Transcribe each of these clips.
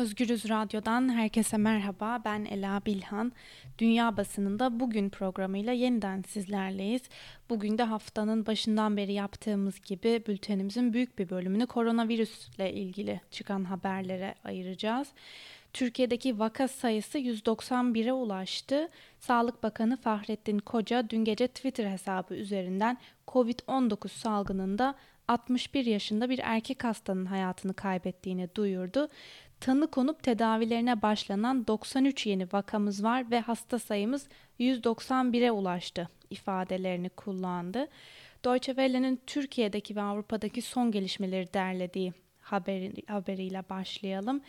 Özgürüz Radyo'dan herkese merhaba. Ben Ela Bilhan. Dünya basınında bugün programıyla yeniden sizlerleyiz. Bugün de haftanın başından beri yaptığımız gibi bültenimizin büyük bir bölümünü koronavirüsle ilgili çıkan haberlere ayıracağız. Türkiye'deki vaka sayısı 191'e ulaştı. Sağlık Bakanı Fahrettin Koca dün gece Twitter hesabı üzerinden COVID-19 salgınında 61 yaşında bir erkek hastanın hayatını kaybettiğini duyurdu tanı konup tedavilerine başlanan 93 yeni vakamız var ve hasta sayımız 191'e ulaştı ifadelerini kullandı. Deutsche Welle'nin Türkiye'deki ve Avrupa'daki son gelişmeleri derlediği haberi, haberiyle başlayalım.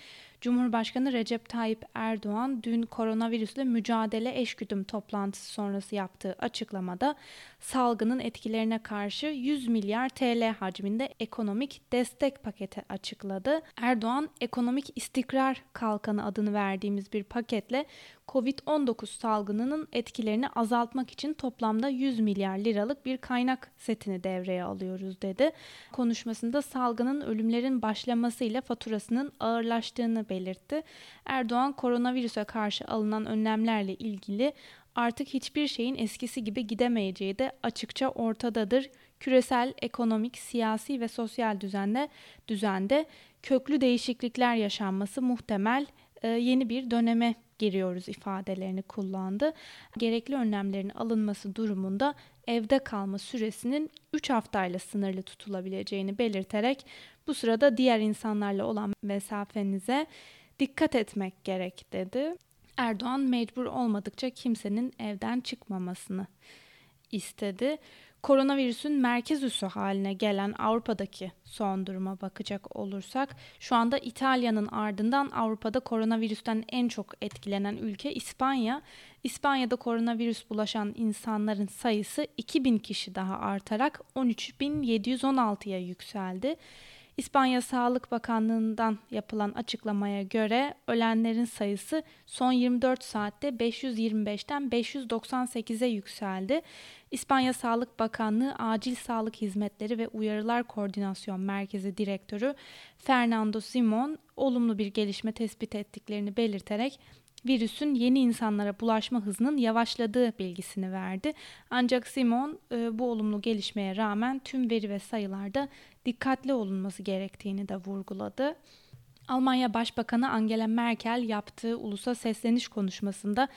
Cumhurbaşkanı Recep Tayyip Erdoğan dün koronavirüsle mücadele eşgüdüm toplantısı sonrası yaptığı açıklamada salgının etkilerine karşı 100 milyar TL hacminde ekonomik destek paketi açıkladı. Erdoğan ekonomik istikrar kalkanı adını verdiğimiz bir paketle Covid-19 salgınının etkilerini azaltmak için toplamda 100 milyar liralık bir kaynak setini devreye alıyoruz dedi. Konuşmasında salgının ölümlerin başlamasıyla faturasının ağırlaştığını belirtti. Erdoğan koronavirüse karşı alınan önlemlerle ilgili artık hiçbir şeyin eskisi gibi gidemeyeceği de açıkça ortadadır. Küresel, ekonomik, siyasi ve sosyal düzende düzende köklü değişiklikler yaşanması muhtemel e, yeni bir döneme giriyoruz ifadelerini kullandı. Gerekli önlemlerin alınması durumunda evde kalma süresinin 3 haftayla sınırlı tutulabileceğini belirterek bu sırada diğer insanlarla olan mesafenize dikkat etmek gerek dedi. Erdoğan mecbur olmadıkça kimsenin evden çıkmamasını istedi. Koronavirüsün merkez üssü haline gelen Avrupa'daki son duruma bakacak olursak şu anda İtalya'nın ardından Avrupa'da koronavirüsten en çok etkilenen ülke İspanya. İspanya'da koronavirüs bulaşan insanların sayısı 2000 kişi daha artarak 13.716'ya yükseldi. İspanya Sağlık Bakanlığı'ndan yapılan açıklamaya göre ölenlerin sayısı son 24 saatte 525'ten 598'e yükseldi. İspanya Sağlık Bakanlığı Acil Sağlık Hizmetleri ve Uyarılar Koordinasyon Merkezi Direktörü Fernando Simon olumlu bir gelişme tespit ettiklerini belirterek virüsün yeni insanlara bulaşma hızının yavaşladığı bilgisini verdi. Ancak Simon e, bu olumlu gelişmeye rağmen tüm veri ve sayılarda dikkatli olunması gerektiğini de vurguladı. Almanya Başbakanı Angela Merkel yaptığı ulusa sesleniş konuşmasında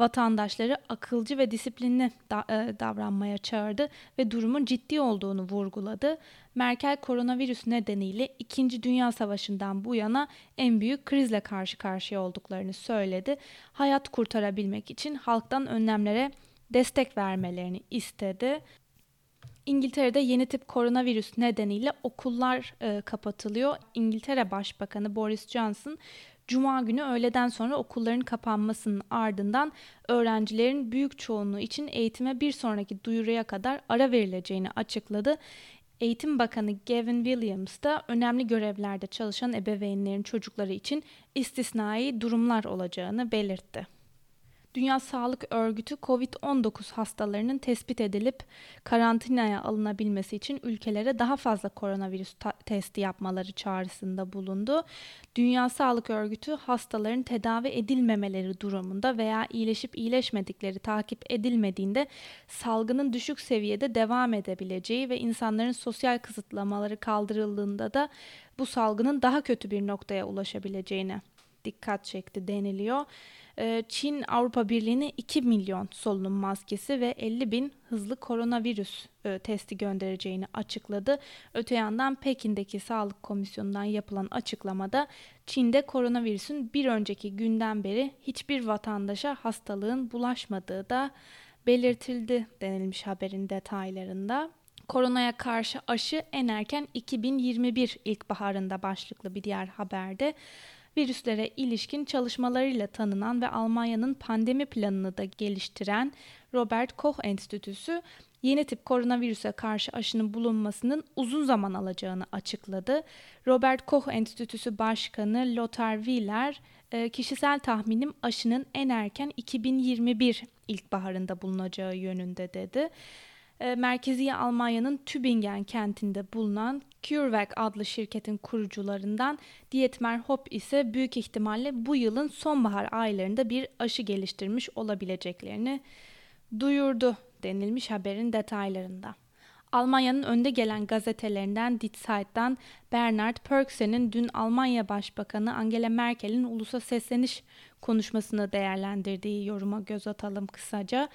vatandaşları akılcı ve disiplinli da, e, davranmaya çağırdı ve durumun ciddi olduğunu vurguladı. Merkel koronavirüs nedeniyle 2. Dünya Savaşı'ndan bu yana en büyük krizle karşı karşıya olduklarını söyledi. Hayat kurtarabilmek için halktan önlemlere destek vermelerini istedi. İngiltere'de yeni tip koronavirüs nedeniyle okullar e, kapatılıyor. İngiltere Başbakanı Boris Johnson Cuma günü öğleden sonra okulların kapanmasının ardından öğrencilerin büyük çoğunluğu için eğitime bir sonraki duyuruya kadar ara verileceğini açıkladı. Eğitim Bakanı Gavin Williams da önemli görevlerde çalışan ebeveynlerin çocukları için istisnai durumlar olacağını belirtti. Dünya Sağlık Örgütü COVID-19 hastalarının tespit edilip karantinaya alınabilmesi için ülkelere daha fazla koronavirüs testi yapmaları çağrısında bulundu. Dünya Sağlık Örgütü hastaların tedavi edilmemeleri durumunda veya iyileşip iyileşmedikleri takip edilmediğinde salgının düşük seviyede devam edebileceği ve insanların sosyal kısıtlamaları kaldırıldığında da bu salgının daha kötü bir noktaya ulaşabileceğine dikkat çekti deniliyor. Ee, Çin Avrupa Birliği'ne 2 milyon solunum maskesi ve 50 bin hızlı koronavirüs e, testi göndereceğini açıkladı. Öte yandan Pekin'deki Sağlık Komisyonu'ndan yapılan açıklamada Çin'de koronavirüsün bir önceki günden beri hiçbir vatandaşa hastalığın bulaşmadığı da belirtildi denilmiş haberin detaylarında. Koronaya karşı aşı en erken 2021 ilkbaharında başlıklı bir diğer haberde virüslere ilişkin çalışmalarıyla tanınan ve Almanya'nın pandemi planını da geliştiren Robert Koch Enstitüsü yeni tip koronavirüse karşı aşının bulunmasının uzun zaman alacağını açıkladı. Robert Koch Enstitüsü Başkanı Lothar Wieler, e, kişisel tahminim aşının en erken 2021 ilkbaharında bulunacağı yönünde dedi. E, Merkezi Almanya'nın Tübingen kentinde bulunan CureVac adlı şirketin kurucularından Dietmar Hopp ise büyük ihtimalle bu yılın sonbahar aylarında bir aşı geliştirmiş olabileceklerini duyurdu denilmiş haberin detaylarında. Almanya'nın önde gelen gazetelerinden Die Zeit'tan Bernard Pörksen'in dün Almanya Başbakanı Angela Merkel'in ulusa sesleniş konuşmasını değerlendirdiği yoruma göz atalım kısaca.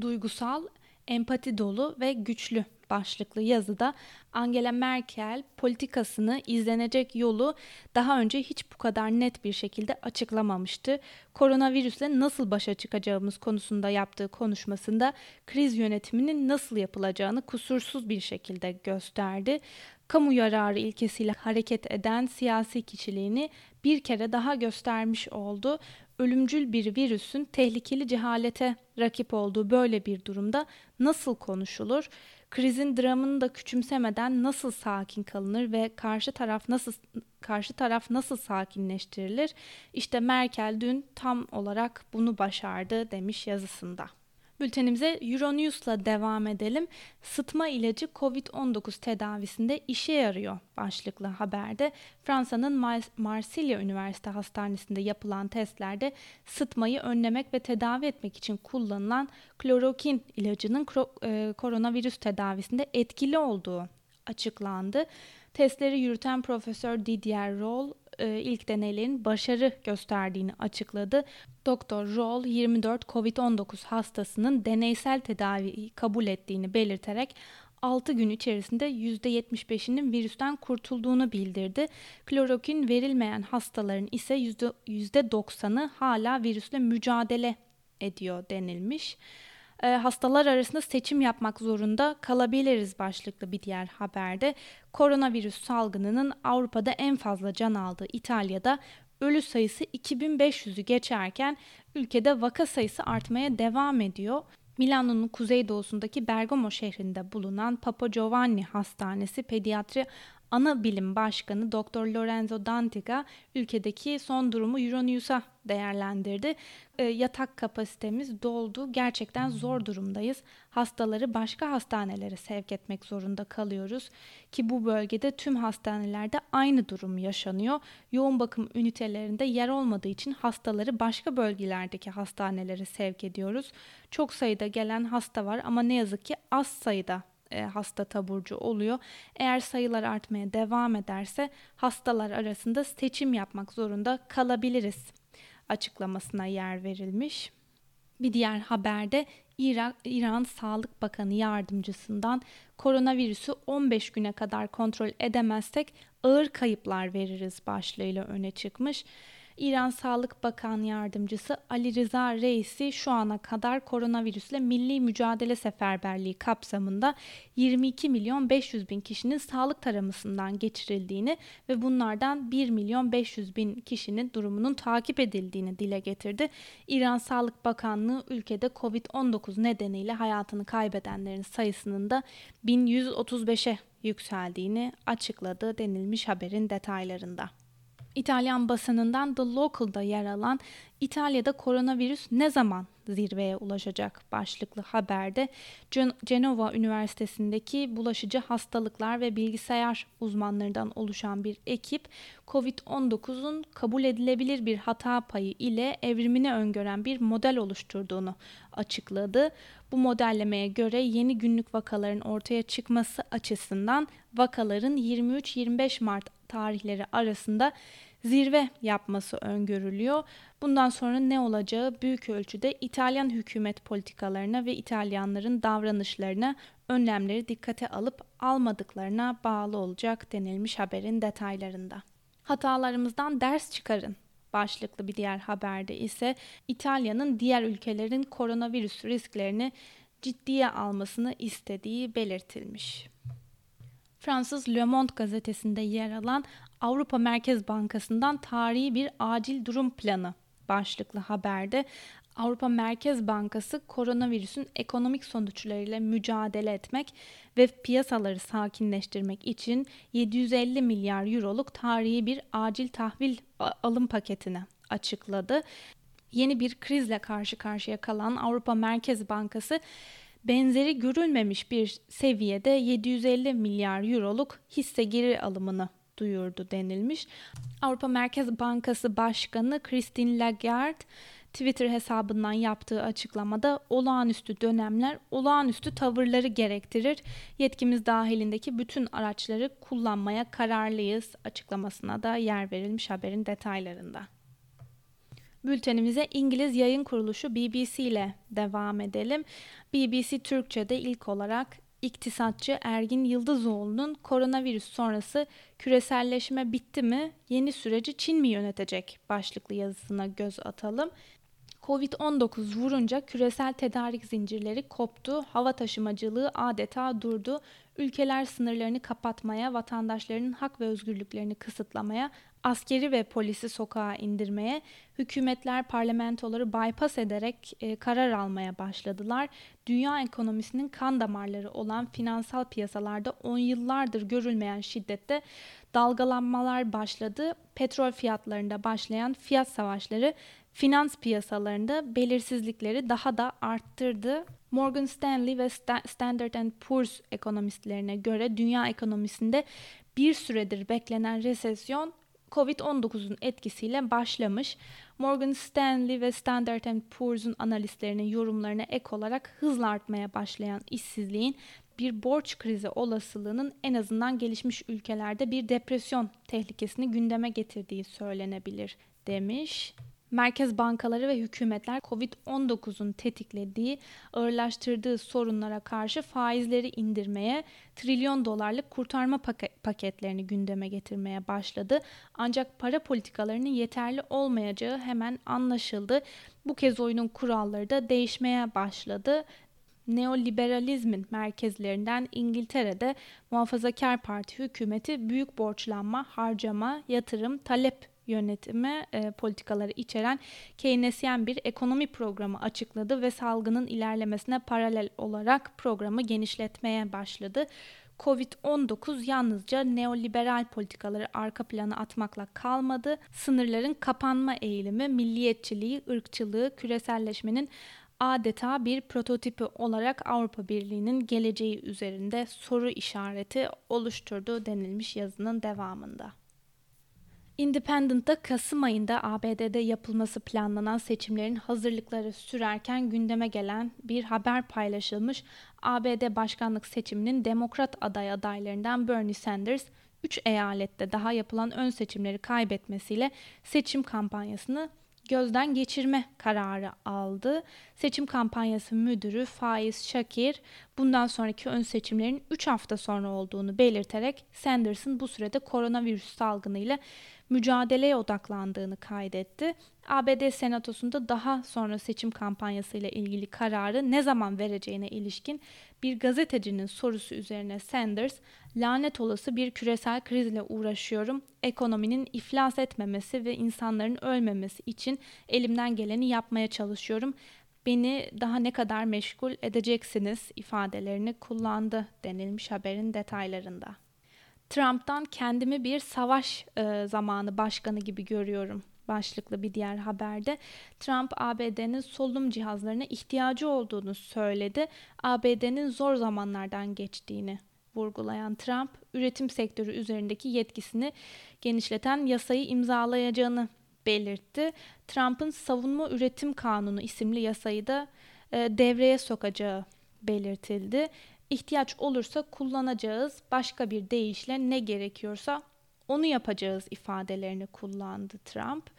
Duygusal, empati dolu ve güçlü başlıklı yazıda Angela Merkel politikasını izlenecek yolu daha önce hiç bu kadar net bir şekilde açıklamamıştı. Koronavirüsle nasıl başa çıkacağımız konusunda yaptığı konuşmasında kriz yönetiminin nasıl yapılacağını kusursuz bir şekilde gösterdi. Kamu yararı ilkesiyle hareket eden siyasi kişiliğini bir kere daha göstermiş oldu ölümcül bir virüsün tehlikeli cehalete rakip olduğu böyle bir durumda nasıl konuşulur? Krizin dramını da küçümsemeden nasıl sakin kalınır ve karşı taraf nasıl karşı taraf nasıl sakinleştirilir? İşte Merkel dün tam olarak bunu başardı demiş yazısında. Bültenimize Euronews'la devam edelim. Sıtma ilacı COVID-19 tedavisinde işe yarıyor başlıklı haberde. Fransa'nın Marsilya Üniversite Hastanesi'nde yapılan testlerde sıtmayı önlemek ve tedavi etmek için kullanılan klorokin ilacının e, koronavirüs tedavisinde etkili olduğu açıklandı. Testleri yürüten Profesör Didier Roll e, ilk deneylerin başarı gösterdiğini açıkladı. Doktor Roll 24 COVID-19 hastasının deneysel tedaviyi kabul ettiğini belirterek 6 gün içerisinde %75'inin virüsten kurtulduğunu bildirdi. Klorokin verilmeyen hastaların ise %90'ı hala virüsle mücadele ediyor denilmiş e, hastalar arasında seçim yapmak zorunda kalabiliriz başlıklı bir diğer haberde. Koronavirüs salgınının Avrupa'da en fazla can aldığı İtalya'da ölü sayısı 2500'ü geçerken ülkede vaka sayısı artmaya devam ediyor. Milano'nun kuzeydoğusundaki Bergamo şehrinde bulunan Papa Giovanni Hastanesi Pediatri Ana Bilim Başkanı Dr. Lorenzo Dantiga ülkedeki son durumu Euronews'a değerlendirdi. E, yatak kapasitemiz doldu. Gerçekten zor durumdayız. Hastaları başka hastanelere sevk etmek zorunda kalıyoruz ki bu bölgede tüm hastanelerde aynı durum yaşanıyor. Yoğun bakım ünitelerinde yer olmadığı için hastaları başka bölgelerdeki hastanelere sevk ediyoruz. Çok sayıda gelen hasta var ama ne yazık ki az sayıda e, hasta taburcu oluyor. Eğer sayılar artmaya devam ederse hastalar arasında seçim yapmak zorunda kalabiliriz açıklamasına yer verilmiş. Bir diğer haberde İran, İran Sağlık Bakanı yardımcısından koronavirüsü 15 güne kadar kontrol edemezsek ağır kayıplar veririz başlığıyla öne çıkmış. İran Sağlık Bakan Yardımcısı Ali Rıza Reisi şu ana kadar koronavirüsle milli mücadele seferberliği kapsamında 22 milyon 500 bin kişinin sağlık taramasından geçirildiğini ve bunlardan 1 milyon 500 bin kişinin durumunun takip edildiğini dile getirdi. İran Sağlık Bakanlığı ülkede Covid-19 nedeniyle hayatını kaybedenlerin sayısının da 1135'e yükseldiğini açıkladı denilmiş haberin detaylarında. İtalyan basınından The Local'da yer alan İtalya'da koronavirüs ne zaman zirveye ulaşacak başlıklı haberde Cenova Üniversitesi'ndeki bulaşıcı hastalıklar ve bilgisayar uzmanlarından oluşan bir ekip COVID-19'un kabul edilebilir bir hata payı ile evrimini öngören bir model oluşturduğunu açıkladı. Bu modellemeye göre yeni günlük vakaların ortaya çıkması açısından vakaların 23-25 Mart tarihleri arasında zirve yapması öngörülüyor. Bundan sonra ne olacağı büyük ölçüde İtalyan hükümet politikalarına ve İtalyanların davranışlarına, önlemleri dikkate alıp almadıklarına bağlı olacak denilmiş haberin detaylarında. Hatalarımızdan ders çıkarın başlıklı bir diğer haberde ise İtalya'nın diğer ülkelerin koronavirüs risklerini ciddiye almasını istediği belirtilmiş. Fransız Le Monde gazetesinde yer alan Avrupa Merkez Bankası'ndan tarihi bir acil durum planı başlıklı haberde Avrupa Merkez Bankası koronavirüsün ekonomik sonuçlarıyla mücadele etmek ve piyasaları sakinleştirmek için 750 milyar euroluk tarihi bir acil tahvil alım paketini açıkladı. Yeni bir krizle karşı karşıya kalan Avrupa Merkez Bankası benzeri görülmemiş bir seviyede 750 milyar euroluk hisse geri alımını duyurdu denilmiş. Avrupa Merkez Bankası Başkanı Christine Lagarde Twitter hesabından yaptığı açıklamada olağanüstü dönemler olağanüstü tavırları gerektirir. Yetkimiz dahilindeki bütün araçları kullanmaya kararlıyız açıklamasına da yer verilmiş haberin detaylarında. Bültenimize İngiliz yayın kuruluşu BBC ile devam edelim. BBC Türkçe'de ilk olarak iktisatçı Ergin Yıldızoğlu'nun koronavirüs sonrası küreselleşme bitti mi, yeni süreci Çin mi yönetecek başlıklı yazısına göz atalım. Covid-19 vurunca küresel tedarik zincirleri koptu, hava taşımacılığı adeta durdu. Ülkeler sınırlarını kapatmaya, vatandaşlarının hak ve özgürlüklerini kısıtlamaya, askeri ve polisi sokağa indirmeye, hükümetler parlamentoları bypass ederek e, karar almaya başladılar. Dünya ekonomisinin kan damarları olan finansal piyasalarda on yıllardır görülmeyen şiddette dalgalanmalar başladı. Petrol fiyatlarında başlayan fiyat savaşları finans piyasalarında belirsizlikleri daha da arttırdı. Morgan Stanley ve Standard Poor's ekonomistlerine göre dünya ekonomisinde bir süredir beklenen resesyon Covid-19'un etkisiyle başlamış. Morgan Stanley ve Standard Poor's'un analistlerinin yorumlarına ek olarak hızla artmaya başlayan işsizliğin bir borç krizi olasılığının en azından gelişmiş ülkelerde bir depresyon tehlikesini gündeme getirdiği söylenebilir demiş. Merkez bankaları ve hükümetler Covid-19'un tetiklediği, ağırlaştırdığı sorunlara karşı faizleri indirmeye, trilyon dolarlık kurtarma paketlerini gündeme getirmeye başladı. Ancak para politikalarının yeterli olmayacağı hemen anlaşıldı. Bu kez oyunun kuralları da değişmeye başladı neoliberalizmin merkezlerinden İngiltere'de Muhafazakar Parti hükümeti büyük borçlanma, harcama, yatırım, talep yönetimi e, politikaları içeren Keynesyen bir ekonomi programı açıkladı ve salgının ilerlemesine paralel olarak programı genişletmeye başladı. Covid-19 yalnızca neoliberal politikaları arka plana atmakla kalmadı. Sınırların kapanma eğilimi, milliyetçiliği, ırkçılığı, küreselleşmenin adeta bir prototipi olarak Avrupa Birliği'nin geleceği üzerinde soru işareti oluşturdu denilmiş yazının devamında. Independent'da Kasım ayında ABD'de yapılması planlanan seçimlerin hazırlıkları sürerken gündeme gelen bir haber paylaşılmış. ABD başkanlık seçiminin demokrat aday adaylarından Bernie Sanders 3 eyalette daha yapılan ön seçimleri kaybetmesiyle seçim kampanyasını gözden geçirme kararı aldı. Seçim kampanyası müdürü Faiz Şakir bundan sonraki ön seçimlerin 3 hafta sonra olduğunu belirterek Sanders'ın bu sürede koronavirüs salgınıyla mücadeleye odaklandığını kaydetti. ABD Senatosu'nda daha sonra seçim kampanyasıyla ilgili kararı ne zaman vereceğine ilişkin bir gazetecinin sorusu üzerine Sanders, lanet olası bir küresel krizle uğraşıyorum. Ekonominin iflas etmemesi ve insanların ölmemesi için elimden geleni yapmaya çalışıyorum. Beni daha ne kadar meşgul edeceksiniz ifadelerini kullandı denilmiş haberin detaylarında. Trump'tan kendimi bir savaş e, zamanı başkanı gibi görüyorum başlıklı bir diğer haberde Trump ABD'nin solunum cihazlarına ihtiyacı olduğunu söyledi. ABD'nin zor zamanlardan geçtiğini vurgulayan Trump, üretim sektörü üzerindeki yetkisini genişleten yasayı imzalayacağını belirtti. Trump'ın savunma üretim kanunu isimli yasayı da e, devreye sokacağı belirtildi ihtiyaç olursa kullanacağız. Başka bir deyişle ne gerekiyorsa onu yapacağız ifadelerini kullandı Trump.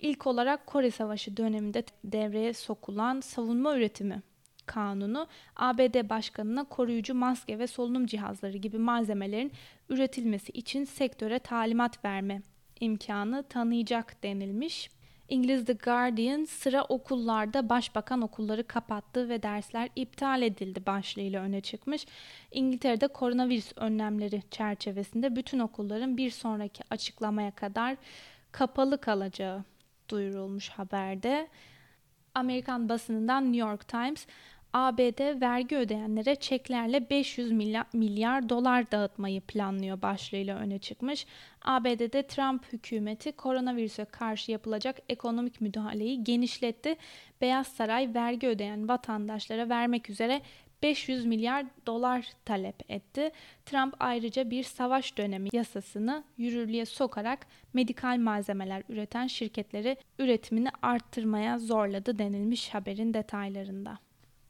İlk olarak Kore Savaşı döneminde devreye sokulan savunma üretimi kanunu ABD başkanına koruyucu maske ve solunum cihazları gibi malzemelerin üretilmesi için sektöre talimat verme imkanı tanıyacak denilmiş. İngiliz The Guardian sıra okullarda başbakan okulları kapattı ve dersler iptal edildi başlığıyla öne çıkmış. İngiltere'de koronavirüs önlemleri çerçevesinde bütün okulların bir sonraki açıklamaya kadar kapalı kalacağı duyurulmuş haberde. Amerikan basınından New York Times ABD vergi ödeyenlere çeklerle 500 milyar, milyar dolar dağıtmayı planlıyor başlığıyla öne çıkmış. ABD'de Trump hükümeti koronavirüse karşı yapılacak ekonomik müdahaleyi genişletti. Beyaz Saray vergi ödeyen vatandaşlara vermek üzere 500 milyar dolar talep etti. Trump ayrıca bir savaş dönemi yasasını yürürlüğe sokarak medikal malzemeler üreten şirketleri üretimini arttırmaya zorladı denilmiş haberin detaylarında.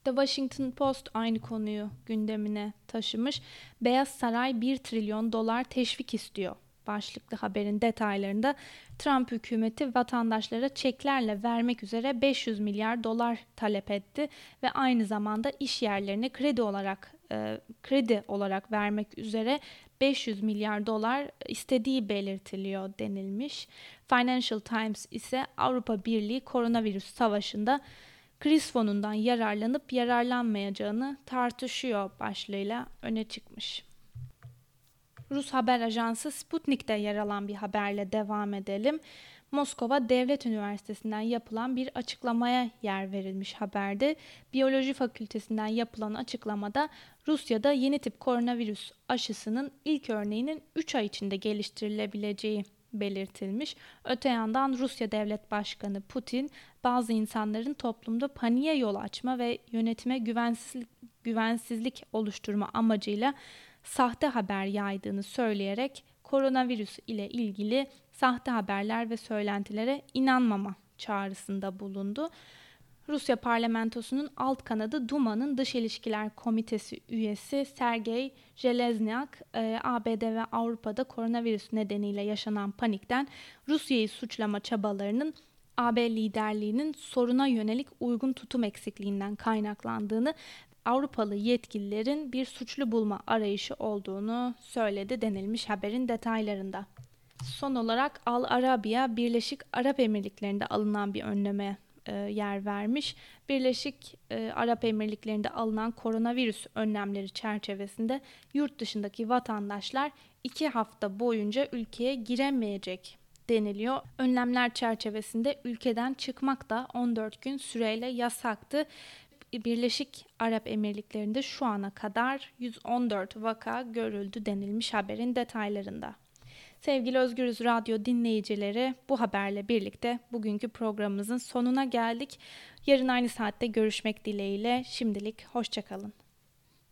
The Washington Post aynı konuyu gündemine taşımış. Beyaz Saray 1 trilyon dolar teşvik istiyor başlıklı haberin detaylarında Trump hükümeti vatandaşlara çeklerle vermek üzere 500 milyar dolar talep etti ve aynı zamanda iş yerlerine kredi olarak e, kredi olarak vermek üzere 500 milyar dolar istediği belirtiliyor denilmiş. Financial Times ise Avrupa Birliği koronavirüs savaşında kriz fonundan yararlanıp yararlanmayacağını tartışıyor başlığıyla öne çıkmış. Rus haber ajansı Sputnik'te yer alan bir haberle devam edelim. Moskova Devlet Üniversitesi'nden yapılan bir açıklamaya yer verilmiş haberde. Biyoloji Fakültesinden yapılan açıklamada Rusya'da yeni tip koronavirüs aşısının ilk örneğinin 3 ay içinde geliştirilebileceği belirtilmiş. Öte yandan Rusya Devlet Başkanı Putin bazı insanların toplumda paniğe yol açma ve yönetime güvensizlik, güvensizlik oluşturma amacıyla sahte haber yaydığını söyleyerek koronavirüs ile ilgili sahte haberler ve söylentilere inanmama çağrısında bulundu. Rusya parlamentosunun alt kanadı Duma'nın Dış İlişkiler Komitesi üyesi Sergey Jelezniak, e, ABD ve Avrupa'da koronavirüs nedeniyle yaşanan panikten Rusya'yı suçlama çabalarının AB liderliğinin soruna yönelik uygun tutum eksikliğinden kaynaklandığını Avrupalı yetkililerin bir suçlu bulma arayışı olduğunu söyledi denilmiş haberin detaylarında. Son olarak Al Arabiya Birleşik Arap Emirlikleri'nde alınan bir önleme e, yer vermiş. Birleşik e, Arap Emirlikleri'nde alınan koronavirüs önlemleri çerçevesinde yurt dışındaki vatandaşlar iki hafta boyunca ülkeye giremeyecek deniliyor. Önlemler çerçevesinde ülkeden çıkmak da 14 gün süreyle yasaktı. Birleşik Arap Emirlikleri'nde şu ana kadar 114 vaka görüldü denilmiş haberin detaylarında. Sevgili Özgürüz Radyo dinleyicileri bu haberle birlikte bugünkü programımızın sonuna geldik. Yarın aynı saatte görüşmek dileğiyle şimdilik hoşçakalın.